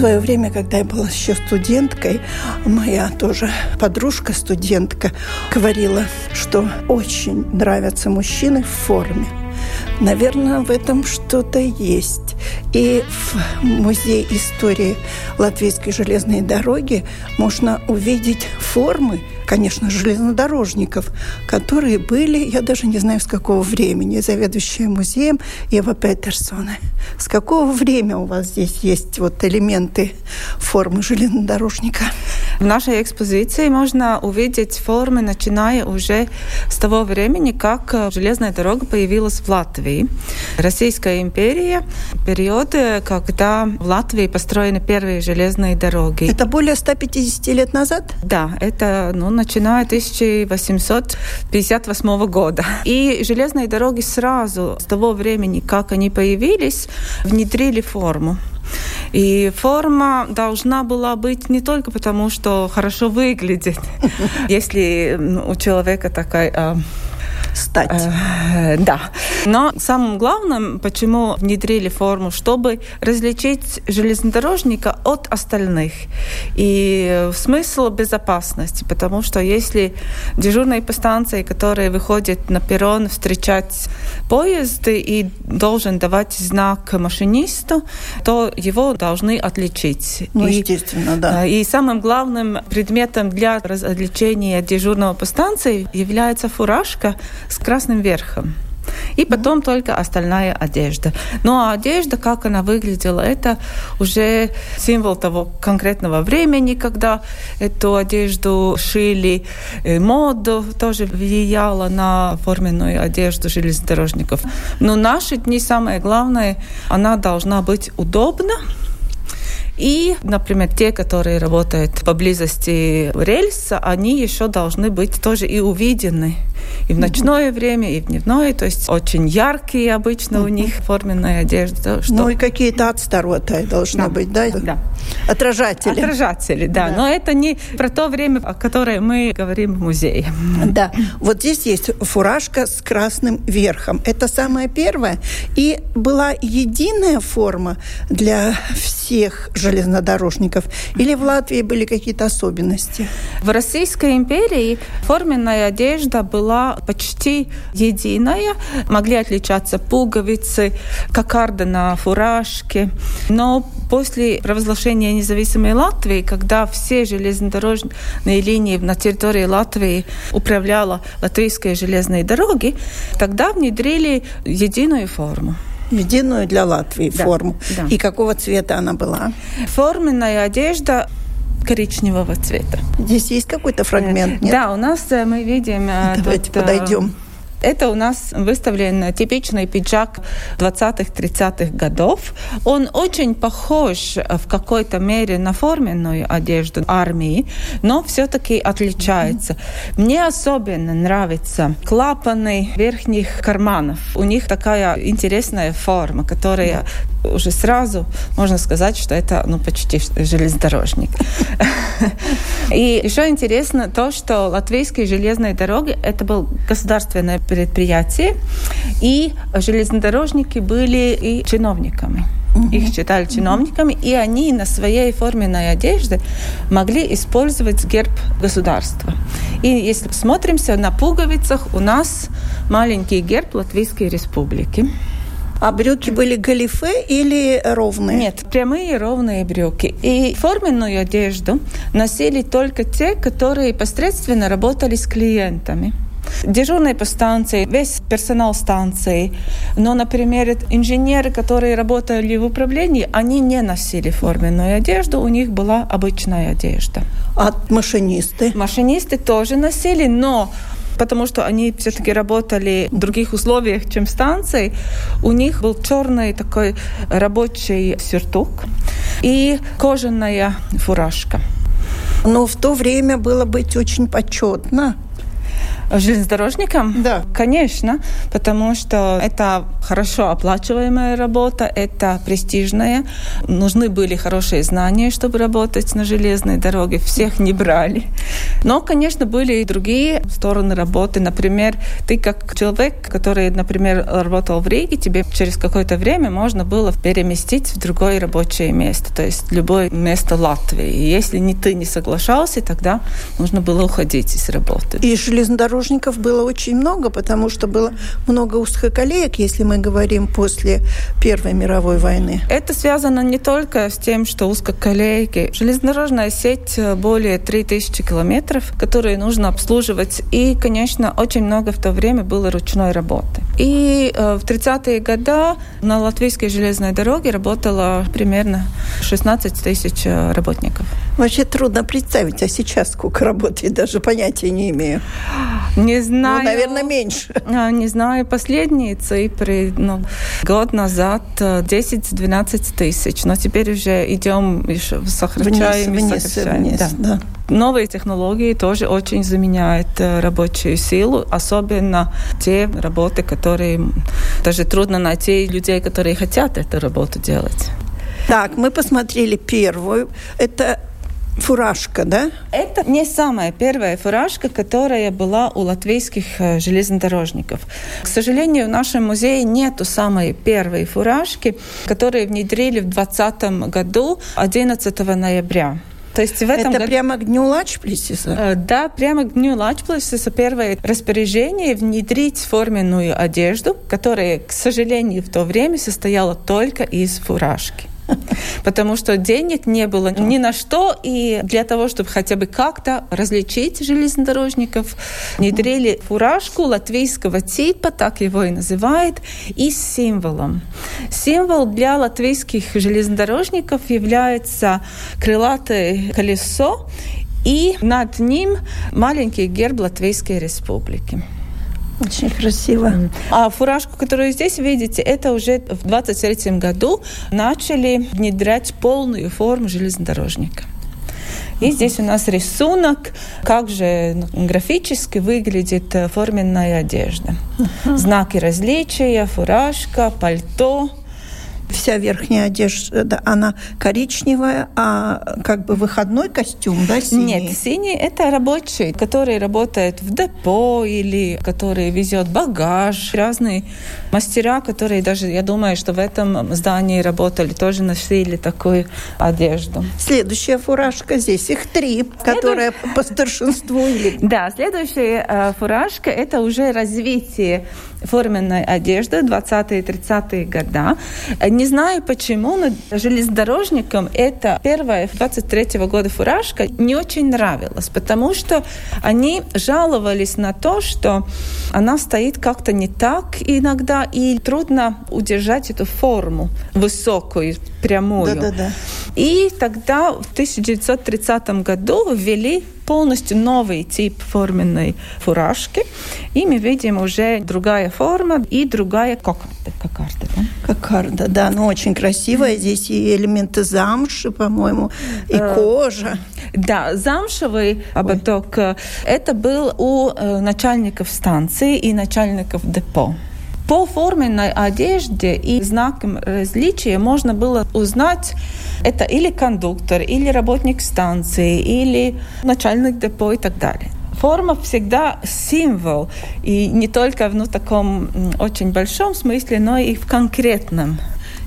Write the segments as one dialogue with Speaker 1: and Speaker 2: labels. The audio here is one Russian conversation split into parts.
Speaker 1: Свое время, когда я была еще студенткой, моя тоже подружка-студентка говорила, что очень нравятся мужчины в форме. Наверное, в этом что-то есть. И в Музее истории Латвийской железной дороги можно увидеть формы, конечно, железнодорожников, которые были, я даже не знаю, с какого времени, заведующая музеем Ева Петерсона. С какого времени у вас здесь есть вот элементы формы железнодорожника?
Speaker 2: В нашей экспозиции можно увидеть формы, начиная уже с того времени, как э, железная дорога появилась в Латвии. Российская империя, период, когда в Латвии построены первые железные дороги.
Speaker 1: Это более 150 лет назад?
Speaker 2: Да, это ну, начиная 1858 года. И железные дороги сразу с того времени, как они появились, внедрили форму. И форма должна была быть не только потому, что хорошо выглядит. Если у человека такая а,
Speaker 1: стать.
Speaker 2: Э, да. Но самым главным, почему внедрили форму, чтобы различить железнодорожника от остальных. И смысл безопасности, потому что если дежурные по станции, которые выходят на перрон встречать поезды и должен давать знак машинисту, то его должны отличить.
Speaker 1: Ну, и, естественно, да.
Speaker 2: И самым главным предметом для различения дежурного по станции является фуражка с красным верхом. И потом mm-hmm. только остальная одежда. Ну а одежда, как она выглядела, это уже символ того конкретного времени, когда эту одежду шили. И моду тоже влияла на форменную одежду железнодорожников. Но наши дни самое главное, она должна быть удобна, и, например, те, которые работают поблизости рельса, они еще должны быть тоже и увидены и в ночное время, и в дневное. То есть очень яркие обычно у них форменная одежда.
Speaker 1: Что... Ну и какие-то отстаротые должны
Speaker 2: да.
Speaker 1: быть, да?
Speaker 2: Да.
Speaker 1: Отражатели.
Speaker 2: Отражатели, да. да. Но это не про то время, о которое мы говорим в музее.
Speaker 1: Да. Вот здесь есть фуражка с красным верхом. Это самое первое. И была единая форма для всех железнодорожников? Или в Латвии были какие-то особенности?
Speaker 2: В Российской империи форменная одежда была почти единая. Могли отличаться пуговицы, кокарда на фуражке. Но после провозглашения независимой Латвии, когда все железнодорожные линии на территории Латвии управляла Латвийские железные дороги, тогда внедрили единую форму
Speaker 1: единую для Латвии да, форму. Да. И какого цвета она была?
Speaker 2: Форменная одежда коричневого цвета.
Speaker 1: Здесь есть какой-то фрагмент? Нет?
Speaker 2: Да, у нас э, мы видим...
Speaker 1: Э, Давайте тут, подойдем.
Speaker 2: Это у нас выставлен типичный пиджак 20-30-х годов. Он очень похож в какой-то мере на форменную одежду армии, но все-таки отличается. Mm-hmm. Мне особенно нравятся клапаны верхних карманов. У них такая интересная форма, которая уже сразу можно сказать, что это ну, почти железнодорожник. И еще интересно то, что латвийские железные дороги это был государственное предприятие, и железнодорожники были и чиновниками. Их считали чиновниками, и они на своей форменной одежде могли использовать герб государства. И если посмотримся на пуговицах, у нас маленький герб Латвийской Республики.
Speaker 1: А брюки были галифе или ровные?
Speaker 2: Нет, прямые ровные брюки. И форменную одежду носили только те, которые посредственно работали с клиентами. Дежурные по станции, весь персонал станции. Но, например, инженеры, которые работали в управлении, они не носили форменную одежду, у них была обычная одежда.
Speaker 1: А машинисты?
Speaker 2: Машинисты тоже носили, но потому что они все-таки работали в других условиях, чем станции. У них был черный такой рабочий сюртук и кожаная фуражка.
Speaker 1: Но в то время было быть очень почетно
Speaker 2: железнодорожникам?
Speaker 1: Да.
Speaker 2: Конечно, потому что это хорошо оплачиваемая работа, это престижная. Нужны были хорошие знания, чтобы работать на железной дороге. Всех не брали. Но, конечно, были и другие стороны работы. Например, ты как человек, который, например, работал в Риге, тебе через какое-то время можно было переместить в другое рабочее место, то есть любое место Латвии. И если не ты не соглашался, тогда нужно было уходить из работы.
Speaker 1: И железнодорожники дорожников было очень много, потому что было много узкоколеек, если мы говорим после Первой мировой войны.
Speaker 2: Это связано не только с тем, что узкоколейки. Железнодорожная сеть э, более 3000 километров, которые нужно обслуживать. И, конечно, очень много в то время было ручной работы. И э, в 30-е годы на латвийской железной дороге работало примерно 16 тысяч э, работников.
Speaker 1: Вообще трудно представить, а сейчас сколько работает, даже понятия не имею.
Speaker 2: Не знаю.
Speaker 1: Ну, наверное, меньше.
Speaker 2: А, не знаю последние цифры. Ну, год назад 10-12 э, тысяч, но теперь уже идем, еще сокращаем.
Speaker 1: Вниз, сокращаем. вниз, да. да.
Speaker 2: Новые технологии тоже очень заменяют э, рабочую силу, особенно те работы, которые даже трудно найти людей, которые хотят эту работу делать.
Speaker 1: Так, мы посмотрели первую. Это фуражка, да?
Speaker 2: Это не самая первая фуражка, которая была у латвийских э, железнодорожников. К сожалению, в нашем музее нету самой первой фуражки, которую внедрили в 2020 году, 11 ноября.
Speaker 1: То есть в этом Это году... прямо к дню Лачплесиса?
Speaker 2: Э, да, прямо к дню Лачплесиса первое распоряжение внедрить форменную одежду, которая, к сожалению, в то время состояла только из фуражки. потому что денег не было ни на что, и для того, чтобы хотя бы как-то различить железнодорожников, внедрили фуражку латвийского типа, так его и называют, и с символом. Символ для латвийских железнодорожников является крылатое колесо, и над ним маленький герб Латвийской Республики.
Speaker 1: Очень красиво.
Speaker 2: А фуражку, которую здесь видите, это уже в 23 году начали внедрять полную форму железнодорожника. И здесь у нас рисунок, как же графически выглядит э, форменная одежда. Знаки различия, фуражка, пальто –
Speaker 1: вся верхняя одежда, она коричневая, а как бы выходной костюм, да, синий?
Speaker 2: Нет, синий – это рабочий, который работает в депо или который везет багаж. Разные мастера, которые даже, я думаю, что в этом здании работали, тоже носили такую одежду.
Speaker 1: Следующая фуражка, здесь их три, Следующая... которая по старшинству.
Speaker 2: Да, следующая э, фуражка – это уже развитие форменной одежды 20-30-е годы. Не знаю почему, но железнодорожникам это первая 23 -го года фуражка не очень нравилась, потому что они жаловались на то, что она стоит как-то не так иногда, и трудно удержать эту форму высокую, прямую.
Speaker 1: Да, да, да.
Speaker 2: И тогда в 1930 году ввели полностью новый тип форменной фуражки. И мы видим уже другая форма и другая кокарда.
Speaker 1: Кокарда, да? Кокарда, да. Ну, очень красивая. Здесь и элементы замши, по-моему, и э, кожа.
Speaker 2: Да, замшевый ободок. Ой. Это был у э, начальников станции и начальников депо. По форменной одежде и знакам различия можно было узнать, это или кондуктор, или работник станции, или начальник депо и так далее форма всегда символ. И не только в ну, таком очень большом смысле, но и в конкретном.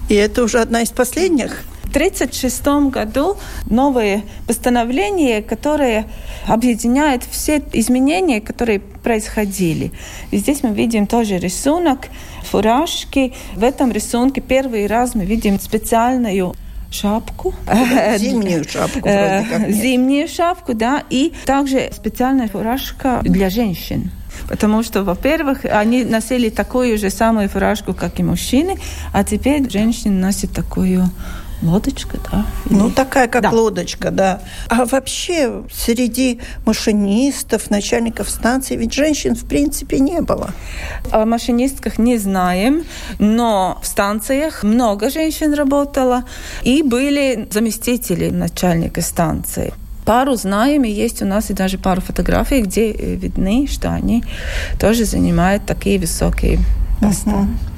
Speaker 1: И это уже одна из последних
Speaker 2: 1936 году новое постановление, которое объединяет все изменения, которые происходили. И здесь мы видим тоже рисунок фуражки. В этом рисунке первый раз мы видим специальную шапку.
Speaker 1: Зимнюю шапку вроде как.
Speaker 2: Зимнюю шапку, да. И также специальная фуражка для женщин. Потому что, во-первых, они носили такую же самую фуражку, как и мужчины, а теперь женщины носят такую лодочка, да?
Speaker 1: Или... Ну, такая, как да. лодочка, да. А вообще среди машинистов, начальников станции ведь женщин в принципе не было.
Speaker 2: О машинистках не знаем, но в станциях много женщин работало, и были заместители начальника станции. Пару знаем, и есть у нас и даже пару фотографий, где видны, что они тоже занимают такие высокие посты. Uh-huh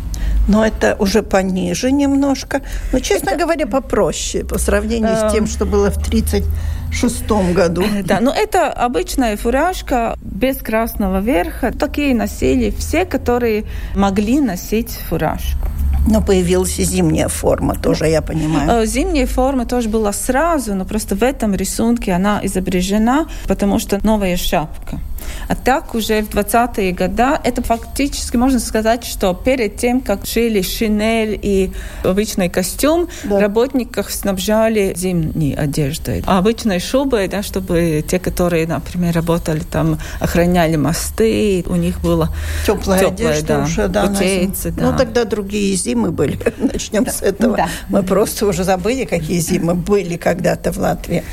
Speaker 1: но это уже пониже немножко. Но, честно это... говоря, попроще по сравнению с тем, что было в 1936 году.
Speaker 2: Да, но это обычная фуражка без красного верха. Такие носили все, которые могли носить фуражку.
Speaker 1: Но появилась и зимняя форма тоже, я понимаю.
Speaker 2: Э, зимняя форма тоже была сразу, но просто в этом рисунке она изображена, потому что новая шапка. А так уже в 20-е годы это фактически можно сказать, что перед тем, как шили шинель и обычный костюм, да. работников снабжали зимней одеждой. А обычной шубой, да, чтобы те, которые, например, работали там, охраняли мосты, у них было
Speaker 1: теплая, теплая одежда да, уже, да,
Speaker 2: путейцы,
Speaker 1: да. Ну, тогда другие зимы были. Начнем да. с этого. Да. Мы просто уже забыли, какие зимы были когда-то в Латвии.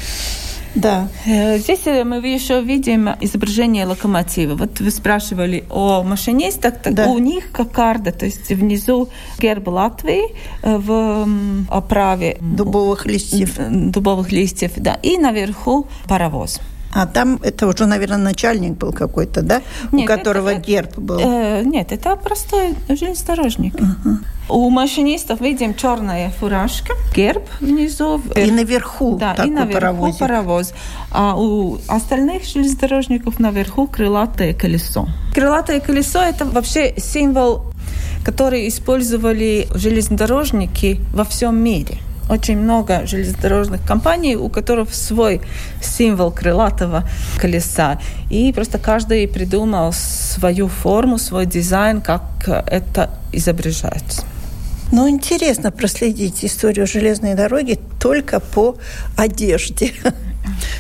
Speaker 2: Да. Э, здесь э, мы еще видим изображение локомотива. Вот вы спрашивали о машинистах. Так да. У них кокарда, то есть внизу герб Латвии э, в оправе
Speaker 1: дубовых листьев.
Speaker 2: Дубовых листьев, да. И наверху паровоз.
Speaker 1: А там это уже, наверное, начальник был какой-то, да? Нет, У которого это, герб был.
Speaker 2: Э, нет, это простой железнодорожник. Uh-huh. У машинистов видим черная фуражка, герб внизу.
Speaker 1: И наверху
Speaker 2: да, и наверху паровозик. паровоз. А у остальных железнодорожников наверху крылатое колесо. Крылатое колесо – это вообще символ, который использовали железнодорожники во всем мире – очень много железнодорожных компаний, у которых свой символ крылатого колеса. И просто каждый придумал свою форму, свой дизайн, как это изображается.
Speaker 1: Ну, интересно проследить историю железной дороги только по одежде.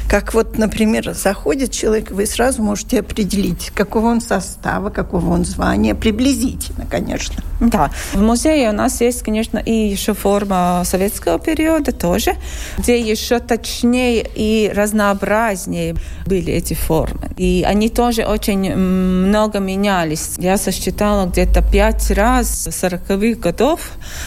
Speaker 1: Как вот, например, заходит человек, вы сразу можете определить, какого он состава, какого он звания, приблизительно, конечно.
Speaker 2: Да, в музее у нас есть, конечно, и еще форма советского периода тоже, где еще точнее и разнообразнее были эти формы. И они тоже очень много менялись. Я сосчитала где-то пять раз 40-х годов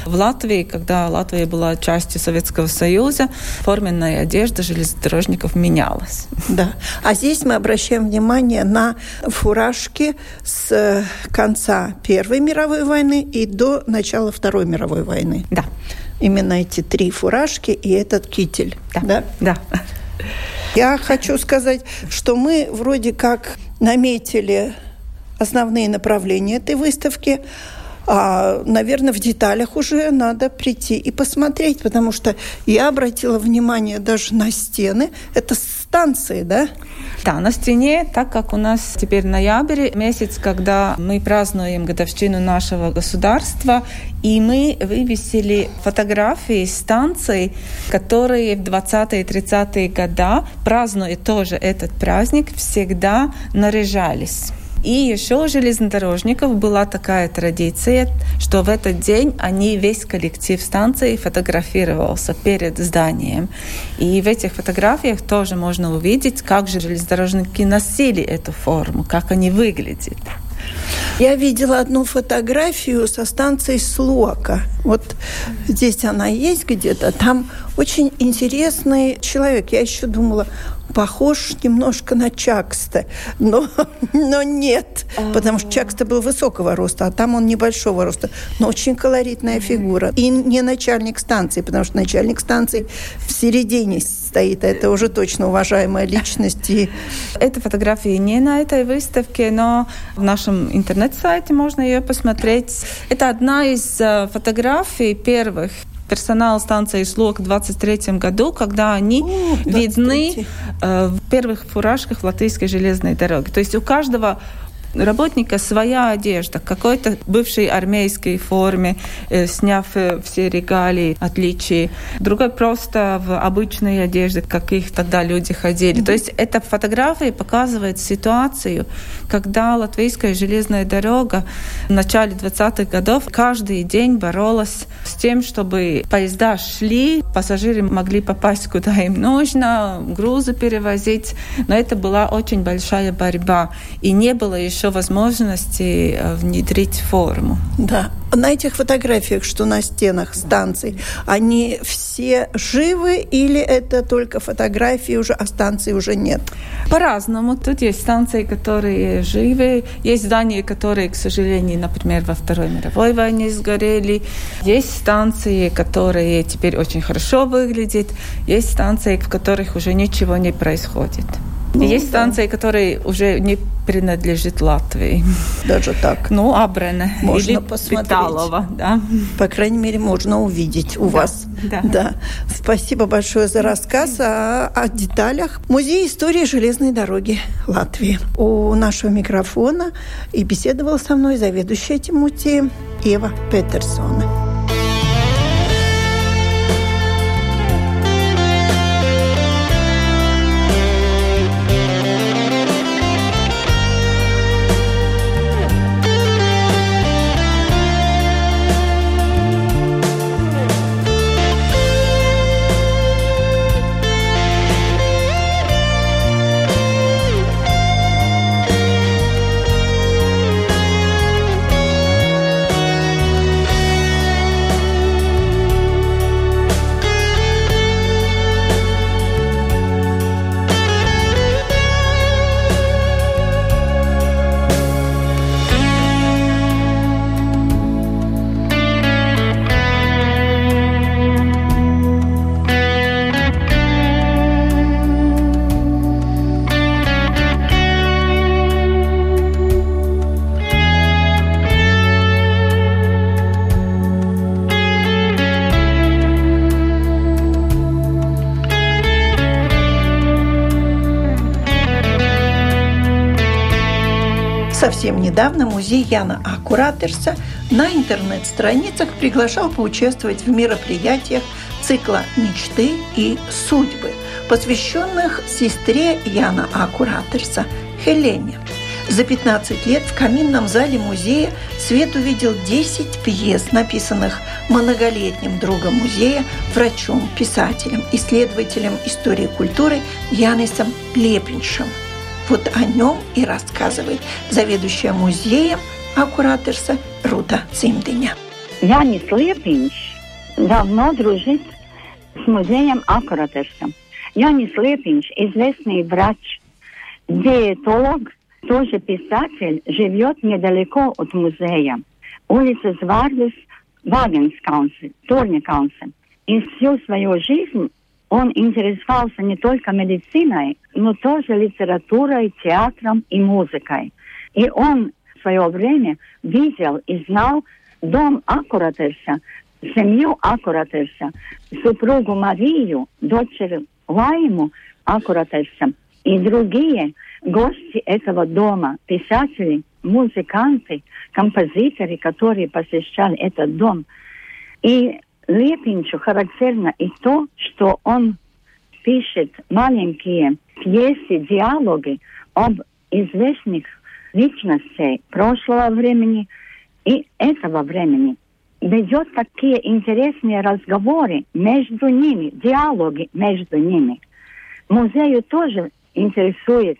Speaker 2: в Латвии, когда Латвия была частью Советского Союза, форменная одежда железнодорожников менялась.
Speaker 1: Да. А здесь мы обращаем внимание на фуражки с э, конца Первой мировой войны и до начала Второй мировой войны.
Speaker 2: Да.
Speaker 1: Именно эти три фуражки и этот китель.
Speaker 2: Да. Да. да.
Speaker 1: Я хочу сказать, что мы вроде как наметили основные направления этой выставки, а, наверное, в деталях уже надо прийти и посмотреть, потому что я обратила внимание даже на стены. Это станции, да?
Speaker 2: Да, на стене, так как у нас теперь ноябрь, месяц, когда мы празднуем годовщину нашего государства, и мы вывесили фотографии станций, которые в 20-е 30-е годы, празднуя тоже этот праздник, всегда наряжались. И еще у железнодорожников была такая традиция, что в этот день они, весь коллектив станции фотографировался перед зданием. И в этих фотографиях тоже можно увидеть, как же железнодорожники носили эту форму, как они выглядят.
Speaker 1: Я видела одну фотографию со станции Слока. Вот здесь она есть где-то. Там очень интересный человек. Я еще думала, похож немножко на Чакста, но, но нет, потому что Чакста был высокого роста, а там он небольшого роста, но очень колоритная фигура. И не начальник станции, потому что начальник станции в середине стоит, а это уже точно уважаемая личность. И...
Speaker 2: Эта фотография не на этой выставке, но в нашем интернет-сайте можно ее посмотреть. Это одна из э, фотографий первых персонал станции СЛОК в 23 году, когда они О, видны э, в первых фуражках латвийской железной дороги. То есть у каждого работника своя одежда, какой-то бывшей армейской форме, э, сняв э, все регалии, отличия. Другой просто в обычной одежде, каких тогда люди ходили. Mm-hmm. То есть эта фотография показывает ситуацию, когда латвийская железная дорога в начале 20-х годов каждый день боролась с тем, чтобы поезда шли, пассажиры могли попасть куда им нужно, грузы перевозить. Но это была очень большая борьба. И не было еще возможности э, внедрить форму.
Speaker 1: Да. На этих фотографиях, что на стенах станций, они все живы или это только фотографии уже, а станций уже нет?
Speaker 2: По-разному. Тут есть станции, которые живы, есть здания, которые, к сожалению, например, во Второй мировой войне сгорели, есть станции, которые теперь очень хорошо выглядят, есть станции, в которых уже ничего не происходит. Ну, Есть да. станции, которые уже не принадлежит Латвии.
Speaker 1: Даже так.
Speaker 2: Ну, Абрене
Speaker 1: можно или посмотреть. Питалова, да. По крайней мере, можно увидеть у да, вас. Да. да. Спасибо большое за рассказ о, о деталях Музея истории железной дороги Латвии. У нашего микрофона и беседовала со мной заведующая этим музеем Ева Петерсона. Недавно музей Яна Акуратерса на интернет-страницах приглашал поучаствовать в мероприятиях цикла «Мечты и судьбы», посвященных сестре Яна Акуратерса Хелене. За 15 лет в каминном зале музея Свет увидел 10 пьес, написанных многолетним другом музея, врачом, писателем, исследователем истории культуры Янисом Лепиншем – вот о нем и рассказывает заведующая музеем Акураторса Рута Цимдиня.
Speaker 3: Янис Лепинч давно дружит с музеем Акураторса. Янис Лепинч – известный врач, диетолог, тоже писатель, живет недалеко от музея. Улица Звардус, Вагенскаунсе, Торникаунсе. И всю свою жизнь он интересовался не только медициной, но тоже литературой, театром и музыкой. И он в свое время видел и знал дом Акуратерса, семью Акуратерса, супругу Марию, дочь Лайму Акуратерса и другие гости этого дома, писатели, музыканты, композиторы, которые посещали этот дом. И Лепинчу характерно и то, что он пишет маленькие пьесы, диалоги об известных личностей прошлого времени и этого времени. Ведет такие интересные разговоры между ними, диалоги между ними. Музею тоже интересует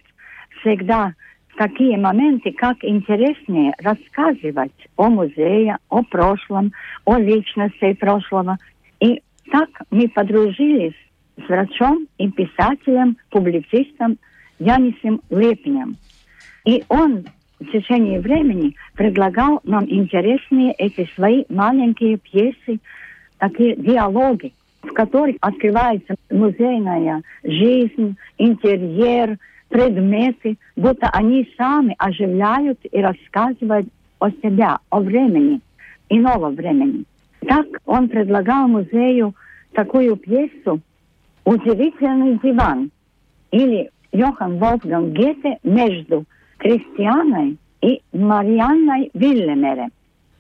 Speaker 3: всегда такие моменты, как интереснее рассказывать о музее, о прошлом, о личности прошлого. И так мы подружились с врачом и писателем, публицистом Янисом Лепинем. И он в течение времени предлагал нам интересные эти свои маленькие пьесы, такие диалоги, в которых открывается музейная жизнь, интерьер, предметы, будто они сами оживляют и рассказывают о себе, о времени, иного времени. Так он предлагал музею такую пьесу «Удивительный диван» или Йохан Волфганг Гете между Кристианой и Марианной Виллемере.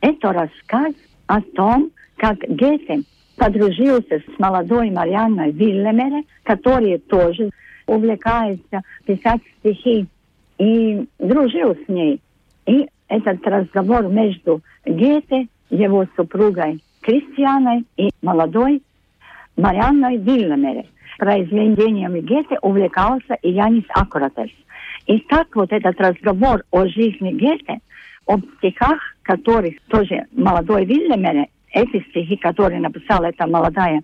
Speaker 3: Это рассказ о том, как Гете подружился с молодой Марианной Виллемере, которая тоже увлекается писать стихи, и дружил с ней. И этот разговор между Гете, его супругой Кристианой и молодой Марианной Виллемере. Произведениями Гете увлекался и Янис Акуратес. И так вот этот разговор о жизни Гете, об стихах, которых тоже молодой Вильямере, эти стихи, которые написала эта молодая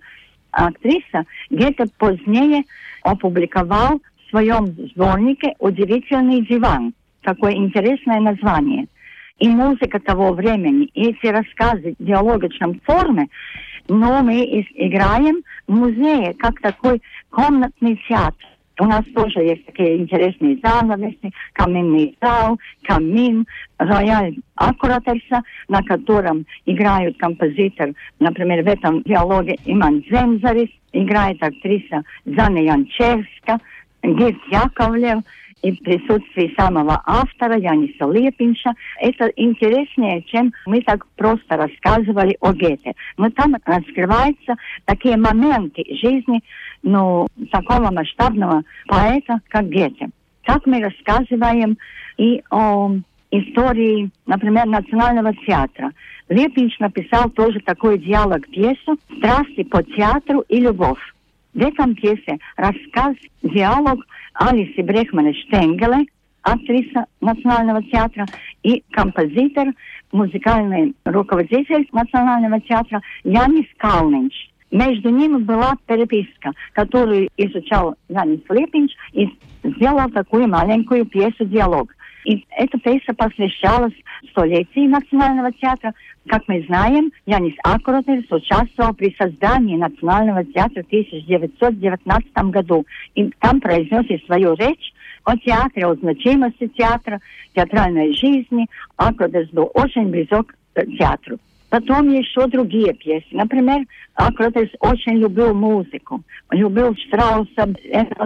Speaker 3: актриса, Гете позднее опубликовал в своем сборнике «Удивительный диван». Такое интересное название. И музыка того времени, и эти рассказы в диалогичном форме, но мы играем в музее, как такой комнатный театр. У нас тоже есть такие интересные занавесы, каменный зал, камин, рояль Аккуратерса, на котором играют композитор, например, в этом диалоге Иман Земзарис, играет актриса Зана Янчевска, Гирт Яковлев, и в присутствии самого автора Яниса Лепинша. Это интереснее, чем мы так просто рассказывали о Гете. Но там раскрываются такие моменты жизни ну, такого масштабного поэта, как Гете. Так мы рассказываем и о истории, например, Национального театра. Лепинч написал тоже такой диалог пьесу «Страсти по театру и любовь». В этом рассказ, диалог Алиси Брехмана Штенгеле, актриса Национального театра, и композитор, музыкальный руководитель Национального театра Янис Калнинч. Между ними была переписка, которую изучал Янис Лепинч и сделал такую маленькую пьесу-диалог. И эта пьеса посвящалась столетию Национального театра. Как мы знаем, Янис Акуротельс участвовал при создании Национального театра в 1919 году. И там произнес и свою речь о театре, о значимости театра, театральной жизни. Акуротельс был очень близок к театру. Потом еще другие пьесы. Например, Акротес очень любил музыку. Любил Штрауса,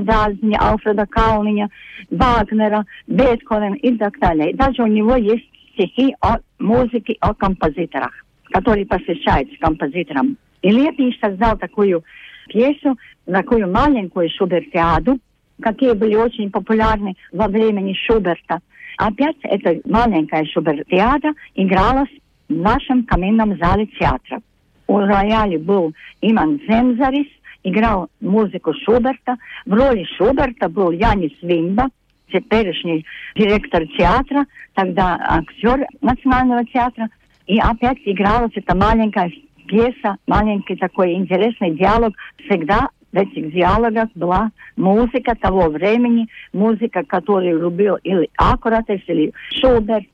Speaker 3: Дазни, Алфреда Калниня, Вагнера, Бетховена и так далее. И даже у него есть стихи о музыке, о композиторах, которые посвящаются композиторам. И Лепнич создал такую пьесу, такую маленькую Шубертиаду, какие были очень популярны во времени Шуберта. Опять эта маленькая Шубертиада игралась в нашем каминном зале театра. У рояля был Иман Земзарис, играл музыку Шуберта. В роли Шуберта был Янис Вимба, теперешний директор театра, тогда актер Национального театра. И опять игралась эта маленькая пьеса, маленький такой интересный диалог. Всегда этих диалогах была музыка того времени, музыка, которую любил или Акуратес, или Шуберт,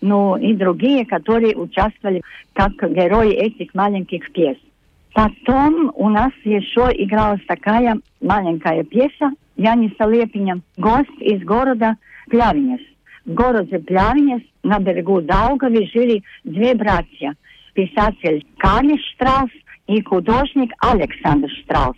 Speaker 3: ну и другие, которые участвовали как герои этих маленьких пьес. Потом у нас еще игралась такая маленькая пьеса Яниса Лепиня «Гость из города Плявинес». В городе Плявинес на берегу Даугави жили две братья. Писатель Карлис Штраус и художник Александр Штраус.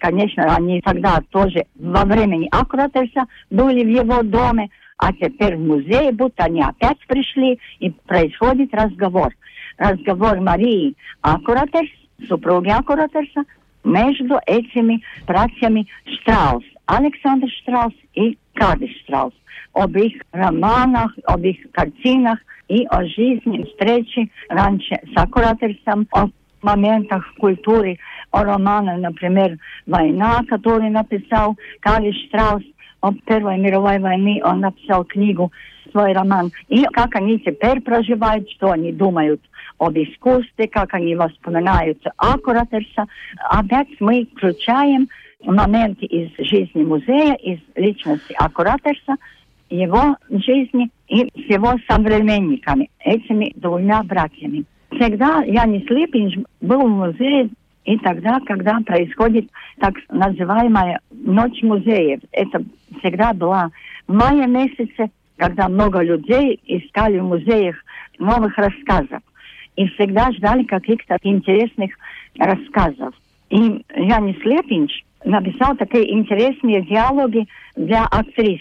Speaker 3: Конечно, они тогда тоже во времени Акротеса были в его доме, а теперь в музее, будто они опять пришли, и происходит разговор. Разговор Марии Акуратес, супруги Акуратерса, между этими братьями Штраус, Александр Штраус и Кардис Штраус. Об их романах, об их картинах и о жизни встречи раньше с Акуратерсом, о моментах в культуре, о романах, например, «Война», который написал Карли Штраус, о Первой мировой войне он написал книгу, свой роман. И как они теперь проживают, что они думают об искусстве, как они воспоминают Аккуратерса. Опять мы включаем моменты из жизни музея, из личности Аккуратерса, его жизни и с его современниками, этими двумя братьями. Всегда Янис Липинч был в музее и тогда, когда происходит так называемая Ночь музеев. Это всегда была в мае месяце, когда много людей искали в музеях новых рассказов. И всегда ждали каких-то интересных рассказов. И Янис Лепинч написал такие интересные диалоги для актрис.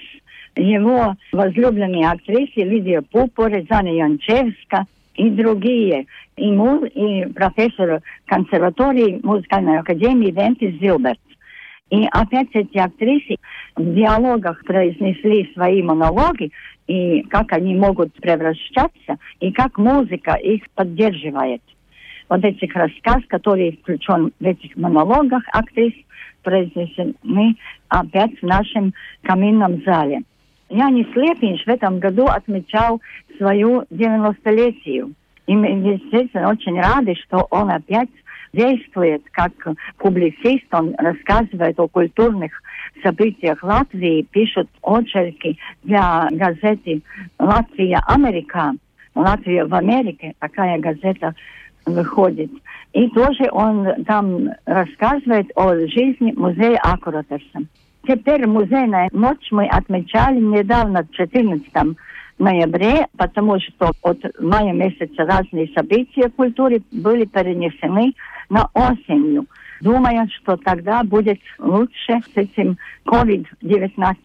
Speaker 3: его возлюбленные актрисы Лидия Пупоре, Зана Янчевска и другие, и, муз, и профессор консерватории музыкальной академии Вентис Зилберт. И опять эти актрисы в диалогах произнесли свои монологи, и как они могут превращаться, и как музыка их поддерживает. Вот этих рассказ, который включен в этих монологах актрис, произнесены опять в нашем каминном зале. Янис Лепинш в этом году отмечал свою 90-летию. И мы, естественно, очень рады, что он опять действует как публицист, он рассказывает о культурных событиях Латвии, пишет очерки для газеты «Латвия Америка», «Латвия в Америке», такая газета выходит. И тоже он там рассказывает о жизни музея Акуратерса. Теперь музейная ночь мы отмечали недавно, 14 ноябре, потому что от мая месяца разные события в культуре были перенесены на осенью, думая, что тогда будет лучше с этим COVID-19.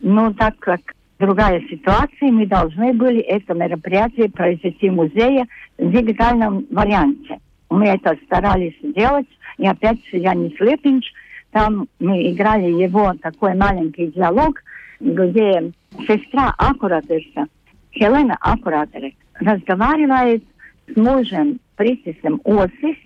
Speaker 3: Но так как другая ситуация, мы должны были это мероприятие произвести в музее в дигитальном варианте. Мы это старались сделать, и опять Янис Лепинч, там мы играли его такой маленький диалог, где сестра Аккуратерса, Хелена Аккуратере, разговаривает с мужем Присисом Осис,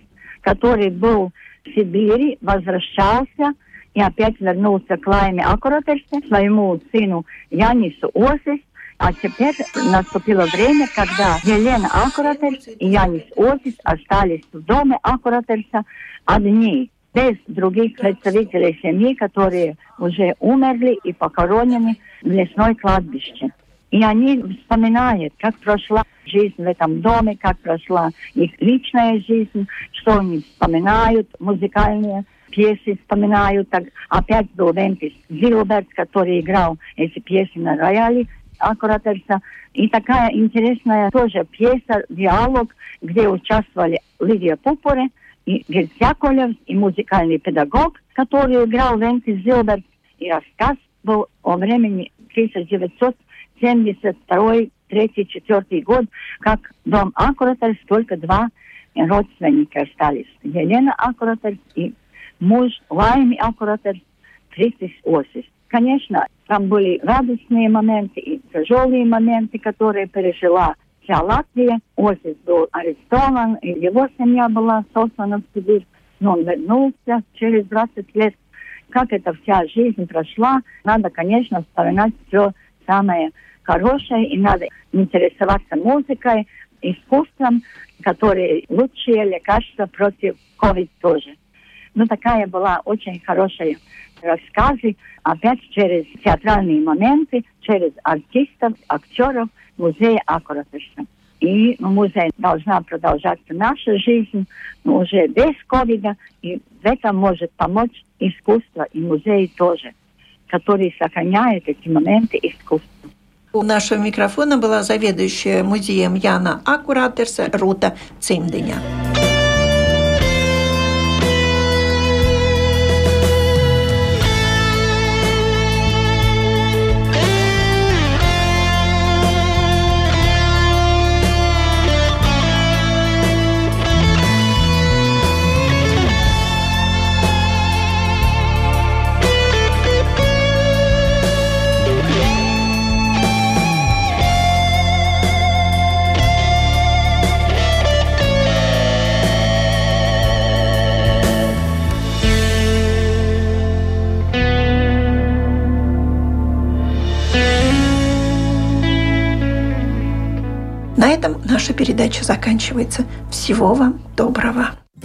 Speaker 3: который был в Сибири, возвращался и опять вернулся к Лайме Аккуратерсе, своему сыну Янису Осис, а теперь наступило время, когда Елена Аккуратерс и Янис Осис остались в доме Аккуратерса одни без других представителей семьи, которые уже умерли и похоронены в лесной кладбище. И они вспоминают, как прошла жизнь в этом доме, как прошла их личная жизнь, что они вспоминают, музыкальные пьесы вспоминают. Так, опять был Вентис Зилберт, который играл эти пьесы на рояле Аккуратерса. И такая интересная тоже пьеса, диалог, где участвовали Лидия Пупоре, и Герц Яковлев, и музыкальный педагог, который играл Вентис Зилберт. И рассказ был о времени 1972 третий, четвертый год, как дом Аккуратерс, только два родственника остались. Елена Аккуратерс и муж Лайми Критис Осис. Конечно, там были радостные моменты и тяжелые моменты, которые пережила вся Латвия. Осис был арестован, и его семья была сослана в Сибирь. Но он вернулся через 20 лет. Как эта вся жизнь прошла, надо, конечно, вспоминать все самое хорошее, и надо интересоваться музыкой, искусством, которые лучшие лекарства против COVID тоже. Ну, такая была очень хорошая рассказы, опять через театральные моменты, через артистов, актеров музея Аккуратышна. И музей должна продолжаться наша жизнь, но уже без ковида, и в этом может помочь искусство и музей тоже, который сохраняет эти моменты искусства.
Speaker 1: У нашего микрофона была заведующая музеем Яна Аккуратерса Рута Цимдыня. Передача заканчивается. Всего вам доброго.